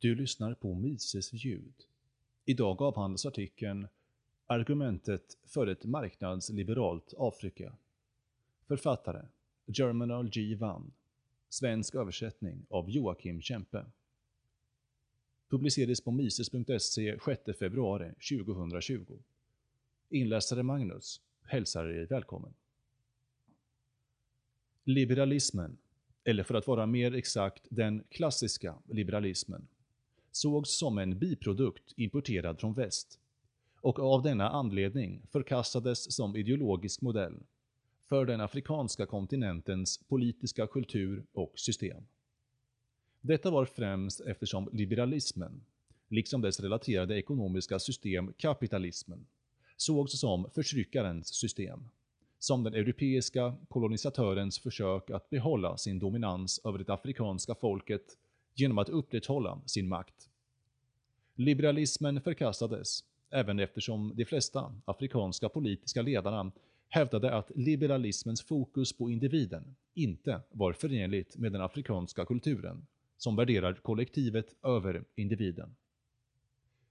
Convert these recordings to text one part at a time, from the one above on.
Du lyssnar på Mises ljud. Idag avhandlas artikeln “Argumentet för ett marknadsliberalt Afrika”. Författare Germinal G. Vann. Svensk översättning av Joakim Kempe. Publicerades på mises.se 6 februari 2020. Inläsare Magnus hälsar er välkommen. Liberalismen, eller för att vara mer exakt den klassiska liberalismen, sågs som en biprodukt importerad från väst och av denna anledning förkastades som ideologisk modell för den afrikanska kontinentens politiska kultur och system. Detta var främst eftersom liberalismen, liksom dess relaterade ekonomiska system kapitalismen, sågs som förtryckarens system, som den europeiska kolonisatörens försök att behålla sin dominans över det afrikanska folket genom att upprätthålla sin makt. Liberalismen förkastades, även eftersom de flesta afrikanska politiska ledarna hävdade att liberalismens fokus på individen inte var förenligt med den afrikanska kulturen, som värderar kollektivet över individen.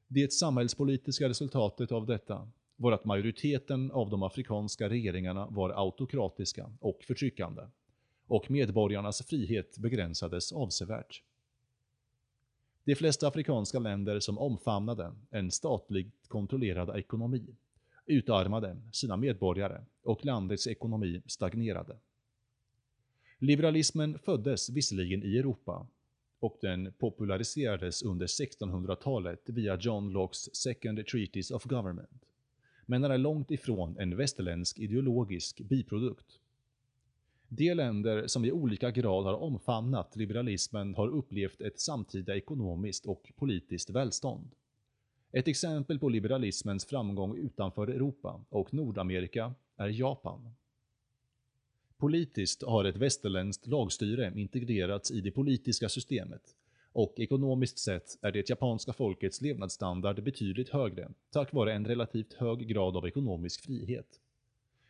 Det samhällspolitiska resultatet av detta var att majoriteten av de afrikanska regeringarna var autokratiska och förtryckande, och medborgarnas frihet begränsades avsevärt. De flesta afrikanska länder som omfamnade en statligt kontrollerad ekonomi utarmade sina medborgare och landets ekonomi stagnerade. Liberalismen föddes visserligen i Europa och den populariserades under 1600-talet via John Lockes Second Treatise of Government, men den är långt ifrån en västerländsk ideologisk biprodukt. De länder som i olika grad har omfamnat liberalismen har upplevt ett samtida ekonomiskt och politiskt välstånd. Ett exempel på liberalismens framgång utanför Europa och Nordamerika är Japan. Politiskt har ett västerländskt lagstyre integrerats i det politiska systemet och ekonomiskt sett är det japanska folkets levnadsstandard betydligt högre tack vare en relativt hög grad av ekonomisk frihet.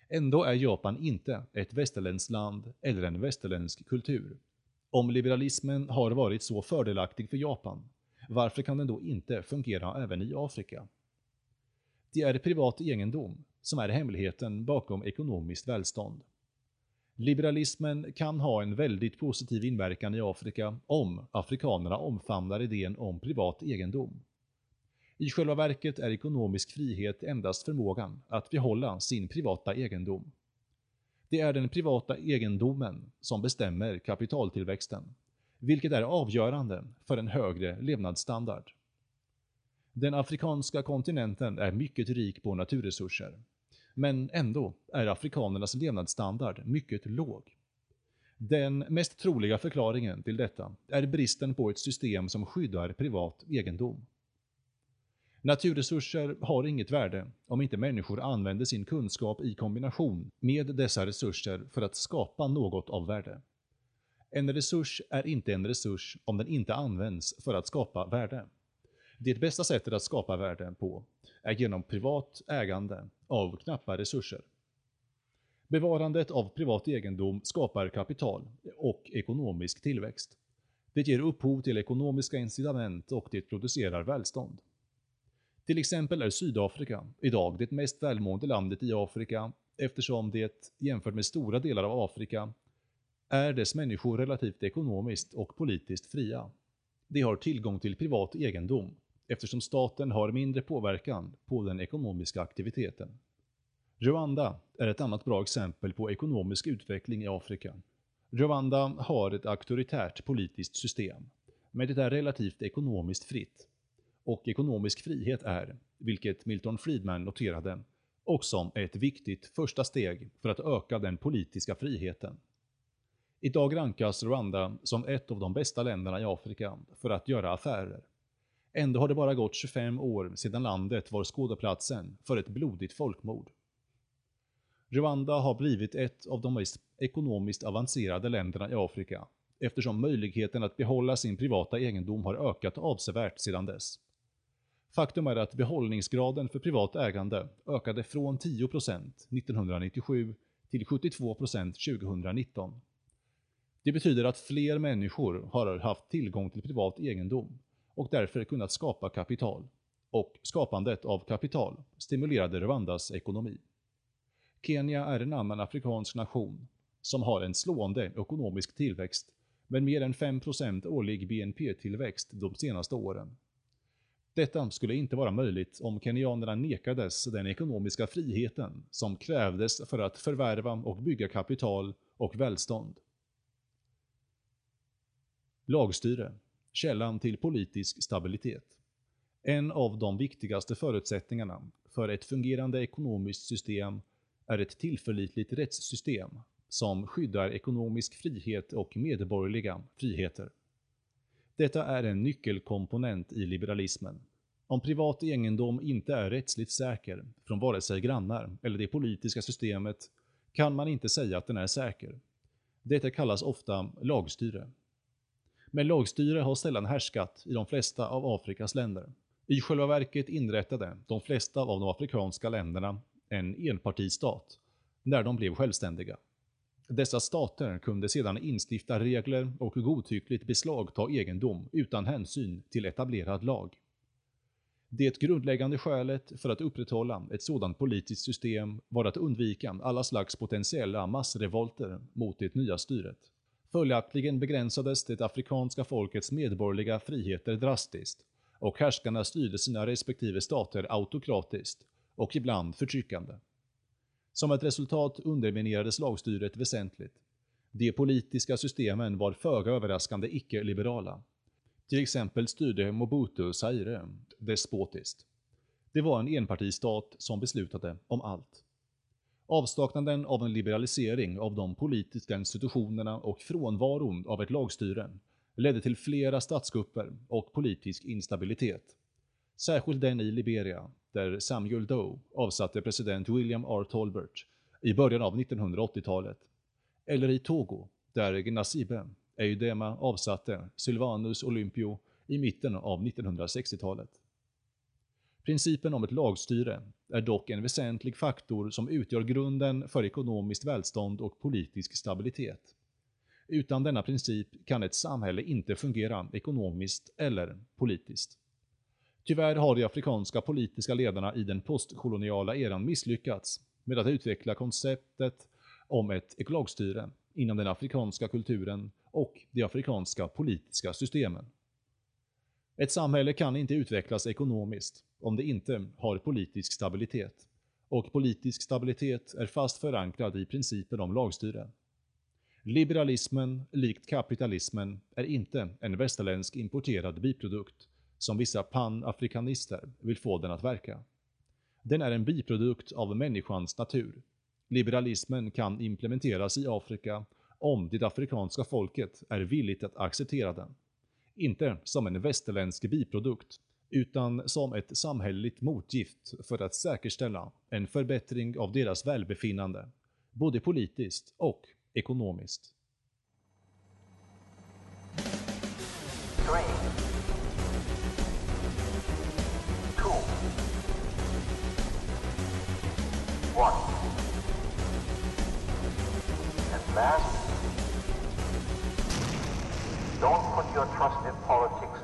Ändå är Japan inte ett västerländskt land eller en västerländsk kultur. Om liberalismen har varit så fördelaktig för Japan, varför kan den då inte fungera även i Afrika? Det är privat egendom som är hemligheten bakom ekonomiskt välstånd. Liberalismen kan ha en väldigt positiv inverkan i Afrika om afrikanerna omfamnar idén om privat egendom. I själva verket är ekonomisk frihet endast förmågan att behålla sin privata egendom. Det är den privata egendomen som bestämmer kapitaltillväxten, vilket är avgörande för en högre levnadsstandard. Den afrikanska kontinenten är mycket rik på naturresurser, men ändå är afrikanernas levnadsstandard mycket låg. Den mest troliga förklaringen till detta är bristen på ett system som skyddar privat egendom. Naturresurser har inget värde om inte människor använder sin kunskap i kombination med dessa resurser för att skapa något av värde. En resurs är inte en resurs om den inte används för att skapa värde. Det bästa sättet att skapa värde på är genom privat ägande av knappa resurser. Bevarandet av privat egendom skapar kapital och ekonomisk tillväxt. Det ger upphov till ekonomiska incitament och det producerar välstånd. Till exempel är Sydafrika idag det mest välmående landet i Afrika eftersom det, jämfört med stora delar av Afrika, är dess människor relativt ekonomiskt och politiskt fria. De har tillgång till privat egendom eftersom staten har mindre påverkan på den ekonomiska aktiviteten. Rwanda är ett annat bra exempel på ekonomisk utveckling i Afrika. Rwanda har ett auktoritärt politiskt system, men det är relativt ekonomiskt fritt. Och ekonomisk frihet är, vilket Milton Friedman noterade, också ett viktigt första steg för att öka den politiska friheten. Idag rankas Rwanda som ett av de bästa länderna i Afrika för att göra affärer. Ändå har det bara gått 25 år sedan landet var skådeplatsen för ett blodigt folkmord. Rwanda har blivit ett av de mest ekonomiskt avancerade länderna i Afrika eftersom möjligheten att behålla sin privata egendom har ökat avsevärt sedan dess. Faktum är att behållningsgraden för privat ägande ökade från 10% 1997 till 72% 2019. Det betyder att fler människor har haft tillgång till privat egendom och därför kunnat skapa kapital. Och skapandet av kapital stimulerade Rwandas ekonomi. Kenya är en annan afrikansk nation som har en slående ekonomisk tillväxt med mer än 5% årlig BNP-tillväxt de senaste åren. Detta skulle inte vara möjligt om kenyanerna nekades den ekonomiska friheten som krävdes för att förvärva och bygga kapital och välstånd. Lagstyre, källan till politisk stabilitet. En av de viktigaste förutsättningarna för ett fungerande ekonomiskt system är ett tillförlitligt rättssystem som skyddar ekonomisk frihet och medborgerliga friheter. Detta är en nyckelkomponent i liberalismen. Om privat egendom inte är rättsligt säker från vare sig grannar eller det politiska systemet kan man inte säga att den är säker. Detta kallas ofta lagstyre. Men lagstyre har sällan härskat i de flesta av Afrikas länder. I själva verket inrättade de flesta av de afrikanska länderna en enpartistat när de blev självständiga. Dessa stater kunde sedan instifta regler och godtyckligt beslagta egendom utan hänsyn till etablerad lag. Det grundläggande skälet för att upprätthålla ett sådant politiskt system var att undvika alla slags potentiella massrevolter mot det nya styret. Följaktligen begränsades det afrikanska folkets medborgerliga friheter drastiskt och härskarna styrde sina respektive stater autokratiskt och ibland förtryckande. Som ett resultat underminerades lagstyret väsentligt. De politiska systemen var föga överraskande icke-liberala. Till exempel styrde Mobutu Zaire despotiskt. Det var en enpartistat som beslutade om allt. Avsaknaden av en liberalisering av de politiska institutionerna och frånvaron av ett lagstyre ledde till flera statskupper och politisk instabilitet. Särskilt den i Liberia, där Samuel Doe avsatte president William R. Tolbert i början av 1980-talet. Eller i Togo, där Gnasibe Eudema avsatte Sylvanus Olympio i mitten av 1960-talet. Principen om ett lagstyre är dock en väsentlig faktor som utgör grunden för ekonomiskt välstånd och politisk stabilitet. Utan denna princip kan ett samhälle inte fungera ekonomiskt eller politiskt. Tyvärr har de afrikanska politiska ledarna i den postkoloniala eran misslyckats med att utveckla konceptet om ett ekologstyre inom den afrikanska kulturen och de afrikanska politiska systemen. Ett samhälle kan inte utvecklas ekonomiskt om det inte har politisk stabilitet. Och politisk stabilitet är fast förankrad i principen om lagstyre. Liberalismen, likt kapitalismen, är inte en västerländsk importerad biprodukt som vissa panafrikanister vill få den att verka. Den är en biprodukt av människans natur. Liberalismen kan implementeras i Afrika om det afrikanska folket är villigt att acceptera den. Inte som en västerländsk biprodukt, utan som ett samhälleligt motgift för att säkerställa en förbättring av deras välbefinnande, både politiskt och ekonomiskt. one. And last, don't put your trust in politics